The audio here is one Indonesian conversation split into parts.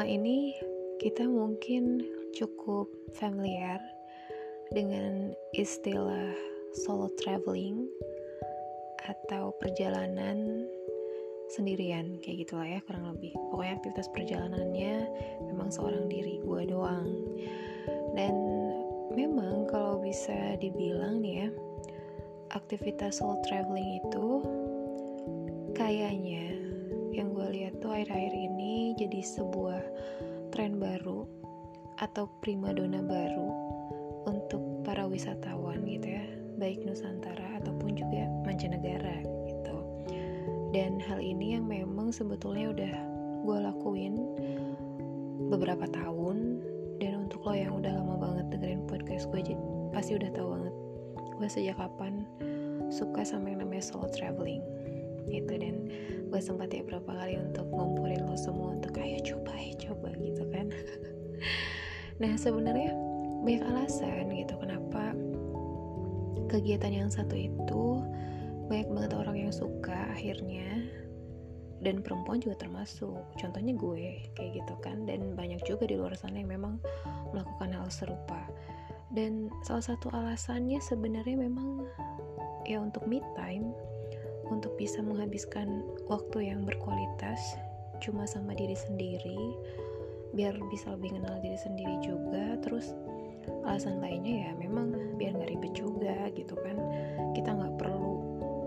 selama ini kita mungkin cukup familiar dengan istilah solo traveling atau perjalanan sendirian kayak gitulah ya kurang lebih. Pokoknya aktivitas perjalanannya memang seorang diri gue doang. Dan memang kalau bisa dibilang nih ya aktivitas solo traveling itu kayaknya yang gue lihat tuh akhir-akhir ini jadi sebuah tren baru atau primadona baru untuk para wisatawan gitu ya baik Nusantara ataupun juga mancanegara gitu. Dan hal ini yang memang sebetulnya udah gue lakuin beberapa tahun dan untuk lo yang udah lama banget dengerin podcast gue pasti udah tahu banget. Gue sejak kapan suka sama yang namanya solo traveling gitu. Dan gue sempat ya berapa kali untuk ngumpulin lo semua untuk ayo coba ayo coba gitu kan. Nah sebenarnya banyak alasan gitu kenapa kegiatan yang satu itu banyak banget orang yang suka akhirnya. Dan perempuan juga termasuk. Contohnya gue kayak gitu kan. Dan banyak juga di luar sana yang memang melakukan hal serupa. Dan salah satu alasannya sebenarnya memang ya untuk me time untuk bisa menghabiskan waktu yang berkualitas cuma sama diri sendiri biar bisa lebih kenal diri sendiri juga terus alasan lainnya ya memang biar nggak ribet juga gitu kan. Kita nggak perlu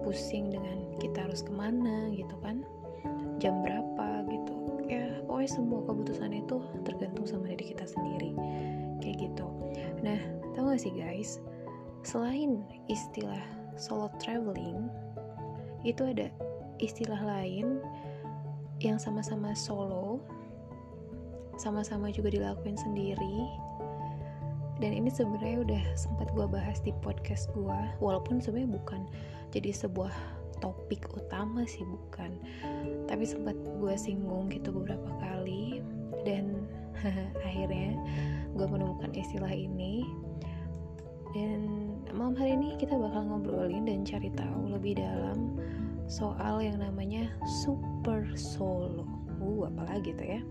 pusing dengan kita harus ke mana gitu kan jam berapa gitu. Ya pokoknya semua keputusan itu tergantung sama diri kita sendiri kayak gitu. Nah tau gak sih guys selain istilah solo traveling itu ada istilah lain yang sama-sama solo sama-sama juga dilakuin sendiri. Dan ini sebenarnya udah sempat gue bahas di podcast gue walaupun sebenarnya bukan jadi sebuah topik utama sih bukan. Tapi sempat gue singgung gitu beberapa kali dan akhirnya gue menemukan istilah ini. Dan malam hari ini kita bakal ngobrolin dan cari tahu lebih dalam soal yang namanya super solo uh apalagi tuh ya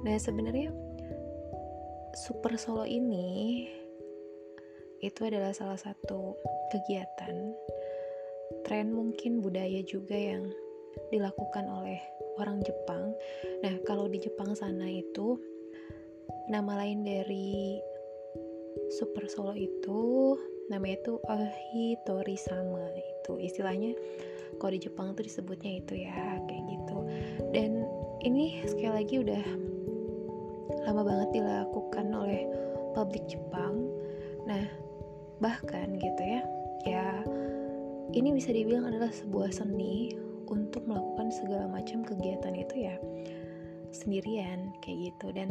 nah sebenarnya super solo ini itu adalah salah satu kegiatan tren mungkin budaya juga yang dilakukan oleh orang Jepang. Nah, kalau di Jepang sana itu nama lain dari super solo itu namanya itu Ohitori sama itu istilahnya kalau di Jepang tuh disebutnya itu ya kayak gitu. Dan ini sekali lagi udah lama banget dilakukan oleh publik Jepang. Nah bahkan gitu ya ya ini bisa dibilang adalah sebuah seni untuk melakukan segala macam kegiatan itu ya sendirian kayak gitu. Dan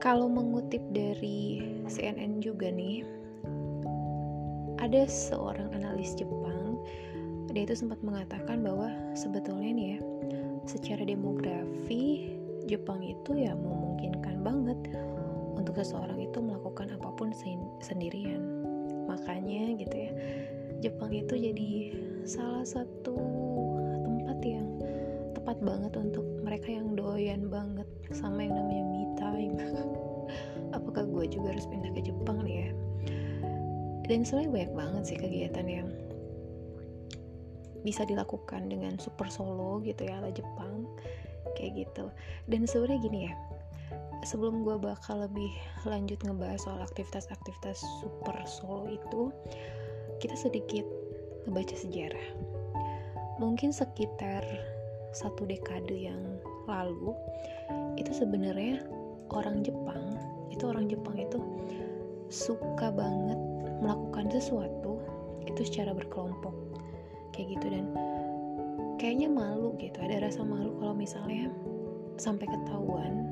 kalau mengutip dari CNN juga nih ada seorang analis Jepang dia itu sempat mengatakan bahwa sebetulnya nih ya secara demografi Jepang itu ya memungkinkan banget untuk seseorang itu melakukan apa pun sendirian. Makanya gitu ya Jepang itu jadi salah satu tempat yang tepat banget untuk mereka yang doyan banget sama yang namanya me time. Apakah gue juga harus pindah ke Jepang dan sebenarnya banyak banget sih kegiatan yang bisa dilakukan dengan super solo gitu ya ala Jepang kayak gitu. Dan sebenarnya gini ya sebelum gue bakal lebih lanjut ngebahas soal aktivitas-aktivitas super solo itu kita sedikit ngebaca sejarah. Mungkin sekitar satu dekade yang lalu itu sebenarnya orang Jepang itu orang Jepang itu suka banget melakukan sesuatu itu secara berkelompok. Kayak gitu dan kayaknya malu gitu ada rasa malu kalau misalnya sampai ketahuan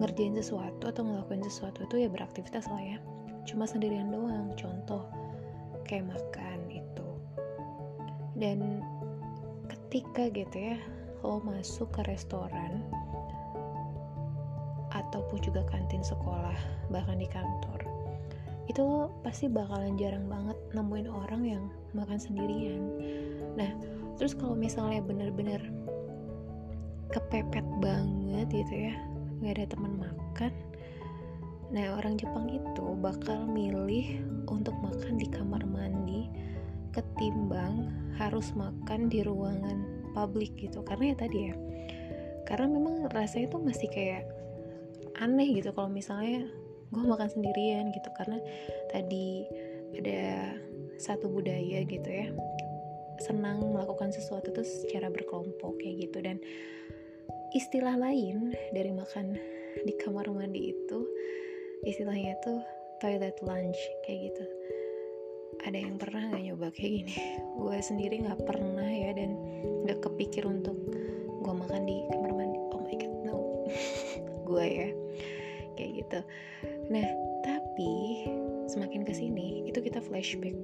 ngerjain sesuatu atau ngelakuin sesuatu itu ya beraktivitas lah ya. Cuma sendirian doang contoh kayak makan itu. Dan ketika gitu ya lo masuk ke restoran ataupun juga kantin sekolah bahkan di kantor itu lo pasti bakalan jarang banget nemuin orang yang makan sendirian. Nah terus kalau misalnya bener-bener kepepet banget gitu ya nggak ada teman makan nah orang Jepang itu bakal milih untuk makan di kamar mandi ketimbang harus makan di ruangan publik gitu. Karena ya tadi ya karena memang rasanya tuh masih kayak aneh gitu kalau misalnya gue makan sendirian gitu karena tadi ada satu budaya gitu ya senang melakukan sesuatu tuh secara berkelompok kayak gitu. Dan istilah lain dari makan di kamar mandi itu istilahnya tuh toilet lunch kayak gitu. Ada yang pernah nggak nyoba kayak gini? Gue sendiri nggak pernah ya dan nggak kepikir untuk gue makan di kamar mandi. Oh my god no. Gue ya kayak gitu nah tapi semakin ke sini itu kita flashback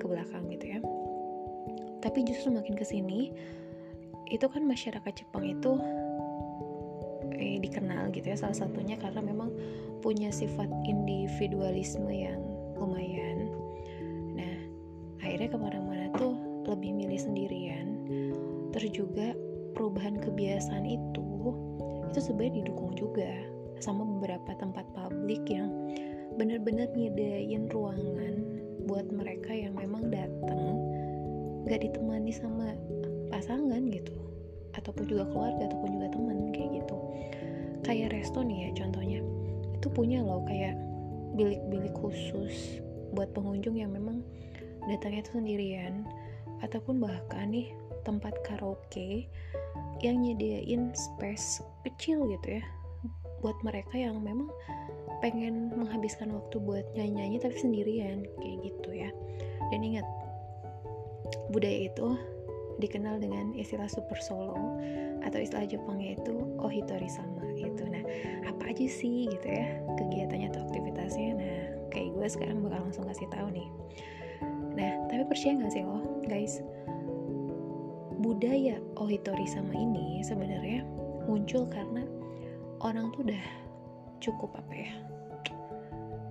ke belakang gitu ya. Tapi justru makin ke sini itu kan masyarakat Jepang itu eh, dikenal gitu ya salah satunya karena memang punya sifat individualisme yang lumayan. Nah akhirnya ke mana-mana tuh lebih milih sendirian. Terus juga perubahan kebiasaan itu itu sebenarnya didukung juga sama beberapa tempat publik yang benar-benar nyediain ruangan buat mereka yang memang datang gak ditemani sama pasangan gitu ataupun juga keluarga ataupun juga teman kayak gitu. Kayak resto nih ya contohnya. Itu punya loh kayak bilik-bilik khusus buat pengunjung yang memang datangnya itu sendirian ataupun bahkan nih tempat karaoke yang nyediain space kecil gitu ya buat mereka yang memang pengen menghabiskan waktu buat nyanyi-nyanyi tapi sendirian kayak gitu ya. Dan ingat budaya itu dikenal dengan istilah super solo atau istilah Jepangnya itu ohitori sama gitu. Nah apa aja sih gitu ya kegiatannya atau aktivitasnya? Nah kayak gue sekarang bakal langsung kasih tahu nih. Nah tapi percaya gak sih lo guys? Budaya ohitori sama ini sebenarnya muncul karena orang tuh udah cukup apa ya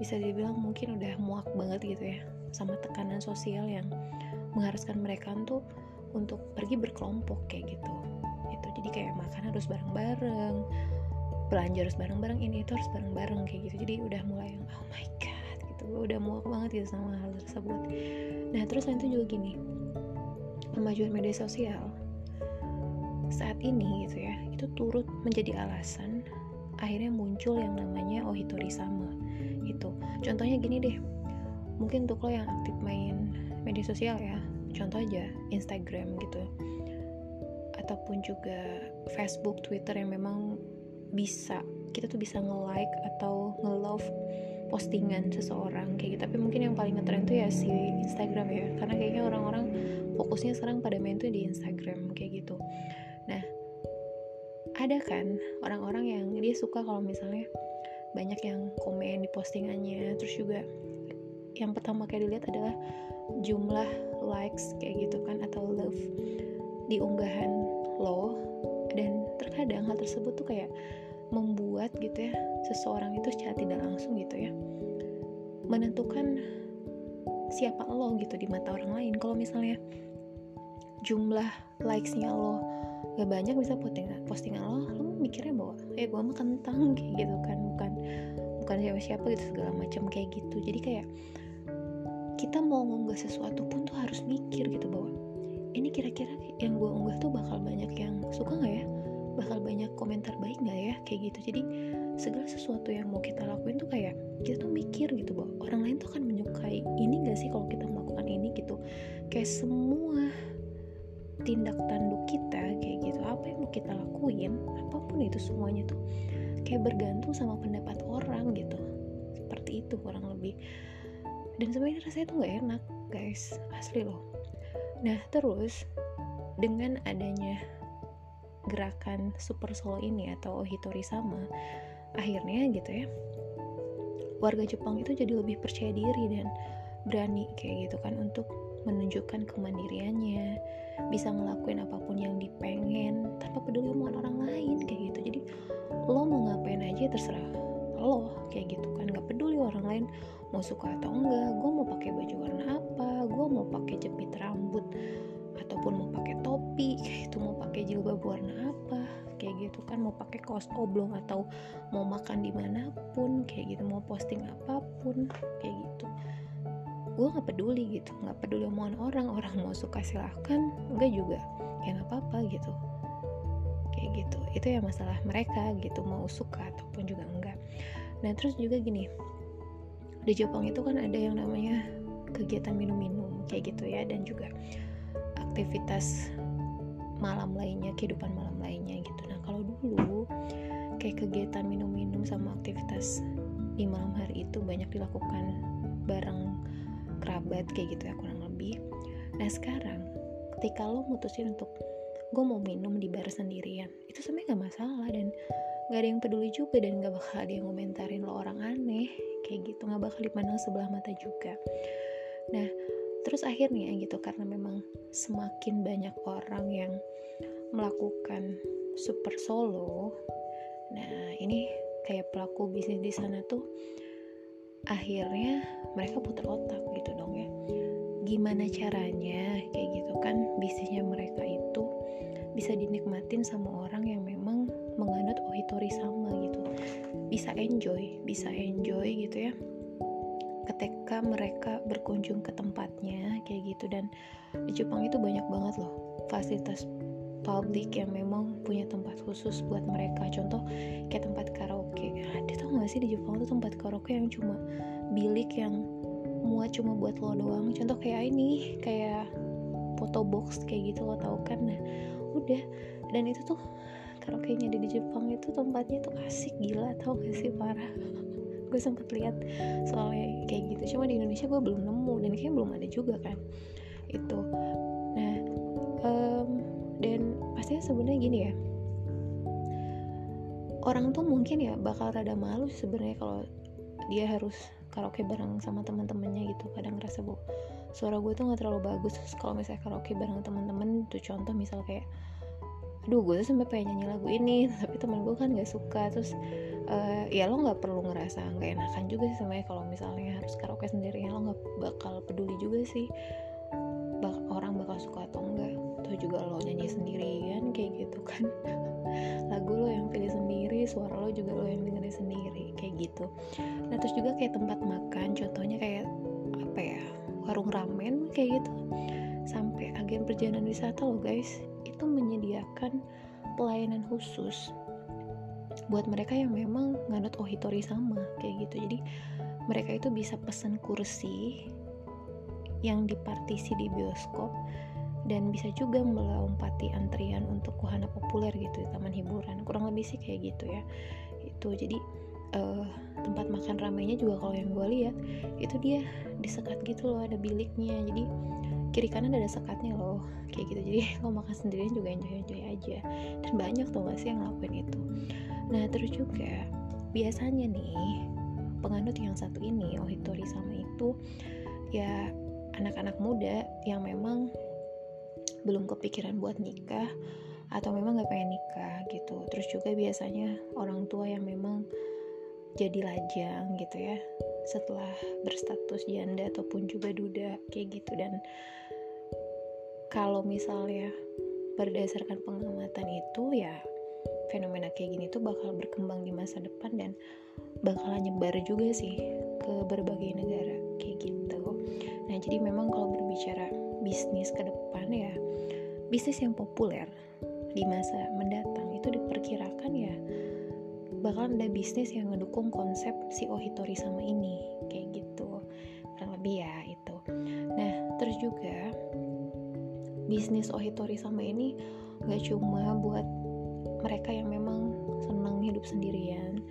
bisa dibilang mungkin udah muak banget gitu ya sama tekanan sosial yang mengharuskan mereka tuh untuk pergi berkelompok kayak gitu. Itu jadi kayak makan harus bareng-bareng belanja harus bareng-bareng ini itu harus bareng-bareng kayak gitu. Jadi udah mulai yang oh my god gitu. Udah muak banget gitu sama hal tersebut. Nah terus itu juga gini kemajuan media sosial. Saat ini gitu ya itu turut menjadi alasan akhirnya muncul yang namanya ohitori sama itu contohnya gini deh mungkin untuk lo yang aktif main media sosial ya contoh aja Instagram gitu. Ataupun juga Facebook Twitter yang memang bisa kita tuh bisa nge-like atau nge-love postingan seseorang kayak gitu. Tapi mungkin yang paling ngetren tuh ya si Instagram ya karena kayaknya orang-orang fokusnya sekarang pada main tuh di Instagram kayak gitu. Nah ada kan orang-orang yang dia suka kalau misalnya banyak yang komen di postingannya. Terus juga yang pertama kayak dilihat adalah jumlah likes kayak gitu kan atau love di unggahan lo. Dan terkadang hal tersebut tuh kayak membuat gitu ya seseorang itu secara tidak langsung gitu ya menentukan siapa lo gitu di mata orang lain. Kalau misalnya jumlah likesnya lo gak banyak bisa postingan postingan lo lo mikirnya bahwa eh gue mah kentang kayak gitu kan. Bukan bukan siapa-siapa gitu segala macam kayak gitu. Jadi kayak kita mau ngunggah sesuatu pun tuh harus mikir gitu bahwa ini kira-kira yang gue unggah tuh bakal banyak yang suka nggak ya? Bakal banyak komentar baik nggak ya? Kayak gitu. Jadi segala sesuatu yang mau kita lakuin tuh kayak kita tuh mikir gitu bahwa orang lain tuh akan menyukai ini gak sih kalau kita melakukan ini gitu. Kayak semua tindak tanduk kita kayak gitu apa yang mau kita lakuin apa pun itu semuanya tuh kayak bergantung sama pendapat orang gitu. Seperti itu kurang lebih. Dan sebenarnya rasanya tuh nggak enak guys. Asli loh. Nah terus dengan adanya gerakan super solo ini atau ohitori sama akhirnya gitu ya warga Jepang itu jadi lebih percaya diri dan berani kayak gitu kan untuk menunjukkan kemandiriannya bisa ngelakuin apa pun yang dipengen tanpa peduli omongan orang lain kayak gitu. Jadi lo mau ngapain aja terserah lo kayak gitu kan. Nggak peduli orang lain mau suka atau enggak gue mau pakai baju warna apa gue mau pakai jepit rambut ataupun mau pakai topi kayak itu mau pakai jilbab warna apa kayak gitu kan. Mau pakai kaos oblong atau mau makan di mana pun kayak gitu. Mau posting apa pun kayak gitu gue nggak peduli gitu nggak peduli omongan orang orang mau suka silahkan enggak juga ya nggak apa-apa gitu. Kayak gitu itu ya masalah mereka gitu mau suka ataupun juga enggak. Nah terus juga gini di Jepang itu kan ada yang namanya kegiatan minum-minum kayak gitu ya dan juga aktivitas malam lainnya kehidupan malam lainnya gitu. Nah kalau dulu kayak kegiatan minum-minum sama aktivitas di malam hari itu banyak dilakukan bareng kerabat kayak gitu ya kurang lebih. Nah sekarang ketika lo mutusin untuk gue mau minum di bar sendirian itu sebenarnya gak masalah dan gak ada yang peduli juga dan gak bakal ada yang komentarin lo orang aneh kayak gitu. Gak bakal dipandang sebelah mata juga. Nah terus akhirnya gitu karena memang semakin banyak orang yang melakukan super solo nah ini kayak pelaku bisnis di sana tuh akhirnya mereka putar otak gitu dong ya. Gimana caranya kayak gitu kan bisnisnya mereka itu bisa dinikmatin sama orang yang memang menganut ohitori sama gitu. Bisa enjoy bisa enjoy gitu ya. Ketika mereka berkunjung ke tempatnya kayak gitu dan di Jepang itu banyak banget loh fasilitas publik yang memang punya tempat khusus buat mereka. Contoh kayak tempat karaoke. Ada gak sih di Jepang tuh tempat karaoke yang cuma bilik yang muat cuma buat lo doang. Contoh kayak ini kayak foto box kayak gitu lo tau kan? Nah udah. Dan itu tuh karaoke nya di Jepang itu tempatnya tuh asik gila tau gak sih? Parah. Gue sempet lihat soalnya kayak gitu. Cuma di Indonesia gue belum nemu dan kayaknya belum ada juga kan itu. Nah um, dan pastinya sebenarnya gini ya orang tuh mungkin ya bakal rada malu sebenarnya kalau dia harus karaoke bareng sama teman-temannya gitu. Kadang ngerasa bu suara gue tuh nggak terlalu bagus. Kalau misalnya karaoke bareng teman-teman tuh contoh misal kayak aduh gue tuh sampai pengen nyanyi lagu ini tapi temen gue kan nggak suka. Terus uh, ya lo nggak perlu ngerasa nggak enakan juga sih sebenarnya kalau misalnya harus karaoke sendirian lo nggak bakal peduli juga sih orang bakal suka atau enggak atau juga lo nyanyi sendirian kayak gitu kan lagu lo yang pilih sendiri suara lo juga lo yang dengerin sendiri kayak gitu. Nah terus juga kayak tempat makan contohnya kayak apa ya warung ramen kayak gitu. Sampai agen perjalanan wisata lo guys. Itu menyediakan pelayanan khusus buat mereka yang memang nganut ohitori sama kayak gitu. Jadi mereka itu bisa pesan kursi yang dipartisi di bioskop dan bisa juga melompati antrian untuk wahana populer gitu di taman hiburan. Kurang lebih sih kayak gitu ya. Itu jadi uh, tempat makan ramainya juga kalau yang gue lihat itu dia disekat gitu loh ada biliknya. Jadi kiri kanan ada sekatnya loh kayak gitu. Jadi lo makan sendirian juga enjoy enjoy aja. Dan banyak tuh gak sih yang ngelakuin itu. Nah terus juga biasanya nih penganut yang satu ini Ohitori sama itu ya anak-anak muda yang memang belum kepikiran buat nikah atau memang gak pengen nikah gitu. Terus juga biasanya orang tua yang memang jadi lajang gitu ya setelah berstatus janda ataupun juga duda kayak gitu. Dan kalau misalnya berdasarkan pengamatan itu ya fenomena kayak gini tuh bakal berkembang di masa depan dan bakal nyebar juga sih ke berbagai negara kayak gitu. Nah jadi memang kalau berbicara bisnis ke depan ya bisnis yang populer di masa mendatang itu diperkirakan ya bakal ada bisnis yang ngedukung konsep si Ohitori sama ini kayak gitu kurang lebih ya itu. Nah terus juga bisnis Ohitori sama ini gak cuma buat mereka yang memang senang hidup sendirian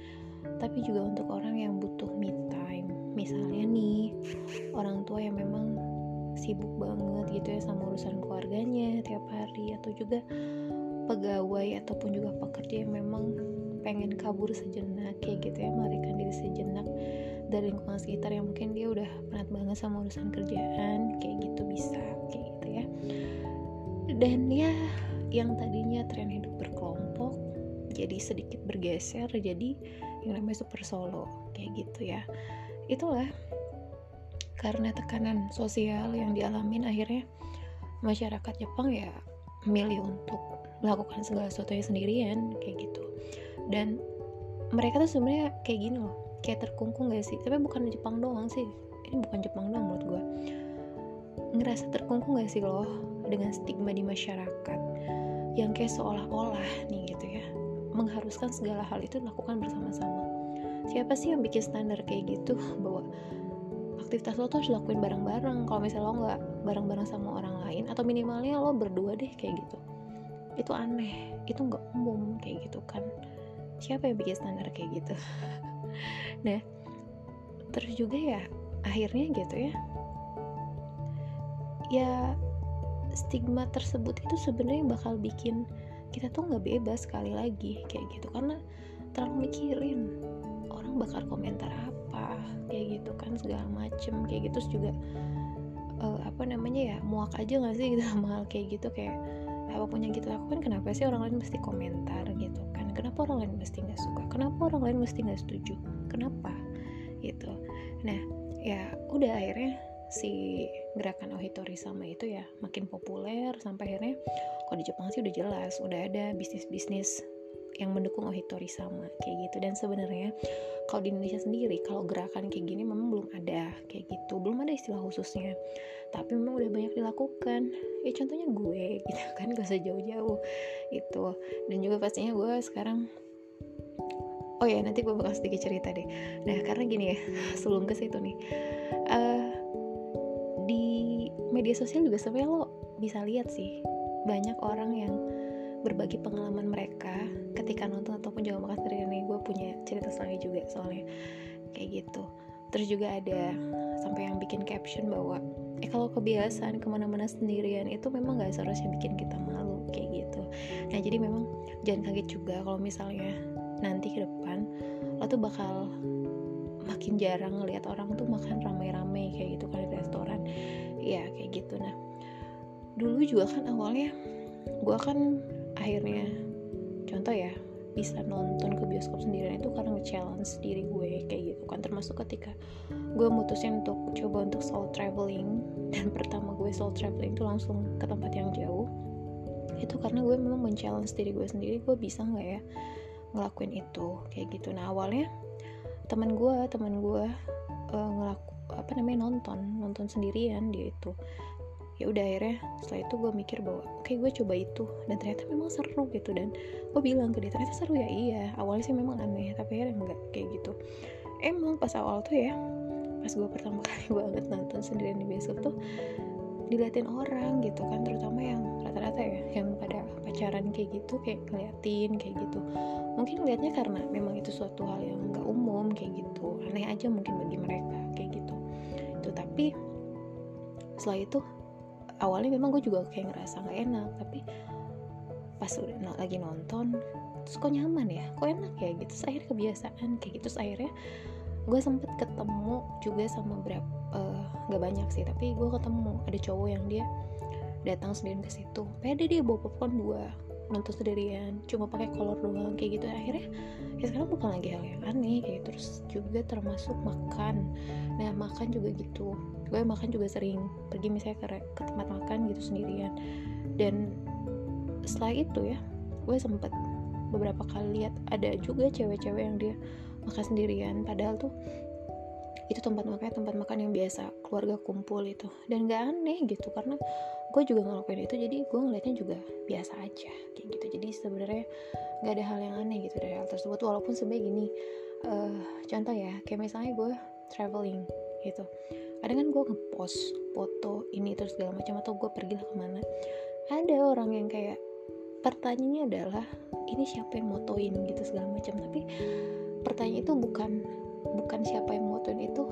tapi juga untuk orang yang butuh me time. Misalnya nih orang tua yang memang sibuk banget gitu ya sama urusan keluarganya tiap hari atau juga pegawai ataupun juga pekerja yang memang pengen kabur sejenak kayak gitu ya melarikan diri sejenak dari lingkungan sekitar yang mungkin dia udah penat banget sama urusan kerjaan kayak gitu bisa kayak gitu ya. Dan ya yang tadinya tren hidup berkelompok jadi sedikit bergeser jadi yang namanya super solo kayak gitu ya. Itulah karena tekanan sosial yang dialamin akhirnya masyarakat Jepang ya memilih untuk melakukan segala sesuatunya sendirian kayak gitu. Dan mereka tuh sebenarnya kayak gini loh kayak terkungkung gak sih? Tapi bukan Jepang doang sih ini bukan Jepang doang menurut gue ngerasa terkungkung gak sih loh dengan stigma di masyarakat yang kayak seolah-olah nih gitu ya mengharuskan segala hal itu dilakukan bersama-sama? Siapa sih yang bikin standar kayak gitu? Bahwa aktivitas lo tuh harus lakuin bareng-bareng. Kalau misalnya lo nggak bareng-bareng sama orang lain atau minimalnya lo berdua deh kayak gitu. Itu aneh. Itu nggak umum kayak gitu kan. Siapa yang bikin standar kayak gitu? Nah terus juga ya akhirnya gitu ya. Ya stigma tersebut itu sebenarnya bakal bikin kita tuh nggak bebas sekali lagi kayak gitu. Karena terlalu mikirin orang bakal komentar apa kayak gitu kan segala macem kayak gitu Terus juga uh, apa namanya ya muak aja gak sih gitu sama hal kayak gitu kayak apa pun yang kita lakukan kenapa sih orang lain mesti komentar gitu kan? Kenapa orang lain mesti nggak suka? Kenapa orang lain mesti nggak setuju? Kenapa? Gitu. Nah ya udah akhirnya si gerakan Ohitori sama itu ya makin populer sampai akhirnya kalau di Jepang sih udah jelas udah ada bisnis-bisnis yang mendukung Ohitori sama kayak gitu. Dan sebenarnya kalau di Indonesia sendiri kalau gerakan kayak gini memang belum ada kayak gitu. Belum ada istilah khususnya. Tapi memang udah banyak dilakukan. Ya contohnya gue gitu kan gak usah jauh-jauh itu dan juga pastinya gue sekarang oh ya nanti gue bakal sedikit cerita deh. Nah karena gini ya sebelum ke situ nih. Uh, di media sosial juga sebenarnya lo bisa lihat sih banyak orang yang berbagi pengalaman mereka ketika nonton ataupun juga makan sendiri ini gue punya cerita selanjutnya juga soalnya. Kayak gitu. Terus juga ada sampai yang bikin caption bahwa eh kalau kebiasaan ke mana-mana sendirian itu memang gak seharusnya bikin kita malu kayak gitu. Nah jadi memang jangan kaget juga kalau misalnya nanti ke depan lo tuh bakal makin jarang ngelihat orang tuh makan ramai-ramai kayak gitu kan di restoran. Ya kayak gitu. Nah dulu juga kan awalnya gue kan akhirnya contoh ya bisa nonton ke bioskop sendirian itu karena nge-challenge diri gue kayak gitu kan. Termasuk ketika gue mutusin untuk coba untuk solo traveling dan pertama gue solo traveling itu langsung ke tempat yang jauh. Itu karena gue memang men-challenge diri gue sendiri gue bisa nggak ya ngelakuin itu kayak gitu. Nah awalnya teman gue teman gue uh, ngelaku apa namanya nonton nonton sendirian dia itu ya udah akhirnya setelah itu gue mikir bahwa oke okay, gue coba itu. Dan ternyata memang seru gitu dan gue bilang ke dia ternyata seru ya. Iya awalnya sih memang aneh tapi akhirnya enggak kayak gitu. Emang pas awal tuh ya pas gue pertama kali banget nonton sendirian di bioskop tuh diliatin orang gitu kan terutama yang rata-rata ya yang pada pacaran kayak gitu kayak ngeliatin kayak gitu. Mungkin liatnya karena memang itu suatu hal yang nggak umum kayak gitu. Aneh aja mungkin bagi mereka kayak gitu. Itu tapi setelah itu awalnya memang gue juga kayak ngerasa nggak enak tapi pas udah lagi nonton terus kok nyaman ya? Kok enak ya? Gitu. Terus akhirnya kebiasaan kayak gitu. Terus akhirnya gue sempet ketemu juga sama berapa uh, gak banyak sih tapi gue ketemu ada cowok yang dia datang sendirian ke situ. Pede dia bawa popcorn dua nonton sendirian cuma pakai kolor doang kayak gitu. Akhirnya ya sekarang bukan lagi hal yang aneh kayak gitu. terus juga termasuk makan. Nah makan juga gitu gue makan juga sering pergi misalnya ke, ke tempat makan gitu sendirian. Dan setelah itu ya gue sempet beberapa kali lihat ada juga cewek-cewek yang dia makan sendirian. Padahal tuh itu tempat makan tempat makan yang biasa keluarga kumpul itu. Dan gak aneh gitu karena gue juga ngelakuin itu jadi gue ngeliatnya juga biasa aja kayak gitu. Jadi sebenarnya nggak ada hal yang aneh gitu dari hal tersebut. Walaupun sebenarnya gini uh, contoh ya kayak misalnya gue traveling gitu kadang kan gue ngepost foto ini terus segala macam atau gue pergi lah ke mana. Ada orang yang kayak pertanyaannya adalah ini siapa yang motoin? gitu segala macam. Tapi pertanyaan itu bukan bukan siapa yang motoin itu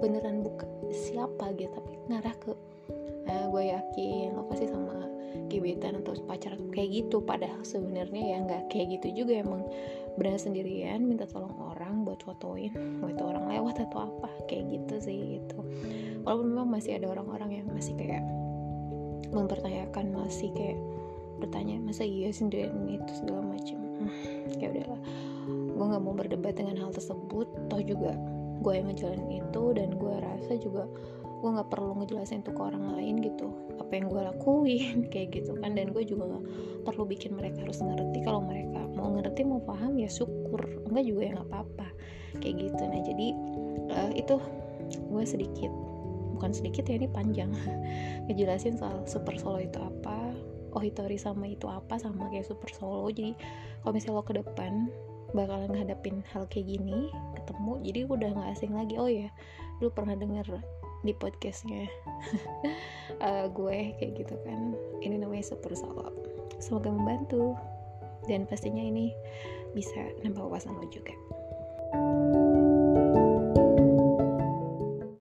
beneran bukan siapa gitu. Tapi ngarah ke nah, gue yakin lo pasti sama gebetan atau pacar kayak gitu. Padahal sebenarnya ya nggak kayak gitu juga. Emang berani sendirian minta tolong orang buat fotoin itu orang lewat atau apa kayak gitu sih itu walaupun memang masih ada orang-orang yang masih kayak mempertanyakan masih kayak bertanya masa iya sendirian itu segala macam hmm, ya udahlah. Gue nggak mau berdebat dengan hal tersebut. Toh juga gue yang ngejalanin itu dan gue rasa juga gue nggak perlu ngejelasin tuh ke orang lain gitu. Apa yang gue lakuin kayak gitu kan. Dan gue juga gak perlu bikin mereka harus ngerti. Kalau mereka mau ngerti mau paham ya syukur. Enggak juga ya nggak apa-apa. Kayak gitu. Nah jadi uh, itu gue sedikit bukan sedikit ya ini panjang. Ngejelasin soal super solo itu apa oh hitori sama itu apa sama kayak super solo. Jadi kalau misalnya lo ke depan bakalan ngadepin hal kayak gini ketemu jadi udah nggak asing lagi. Oh ya lu pernah denger podcastnya. Uh, gue kayak gitu kan. Ini namanya super solo. Semoga membantu. Dan pastinya ini bisa nambah wawasan lo juga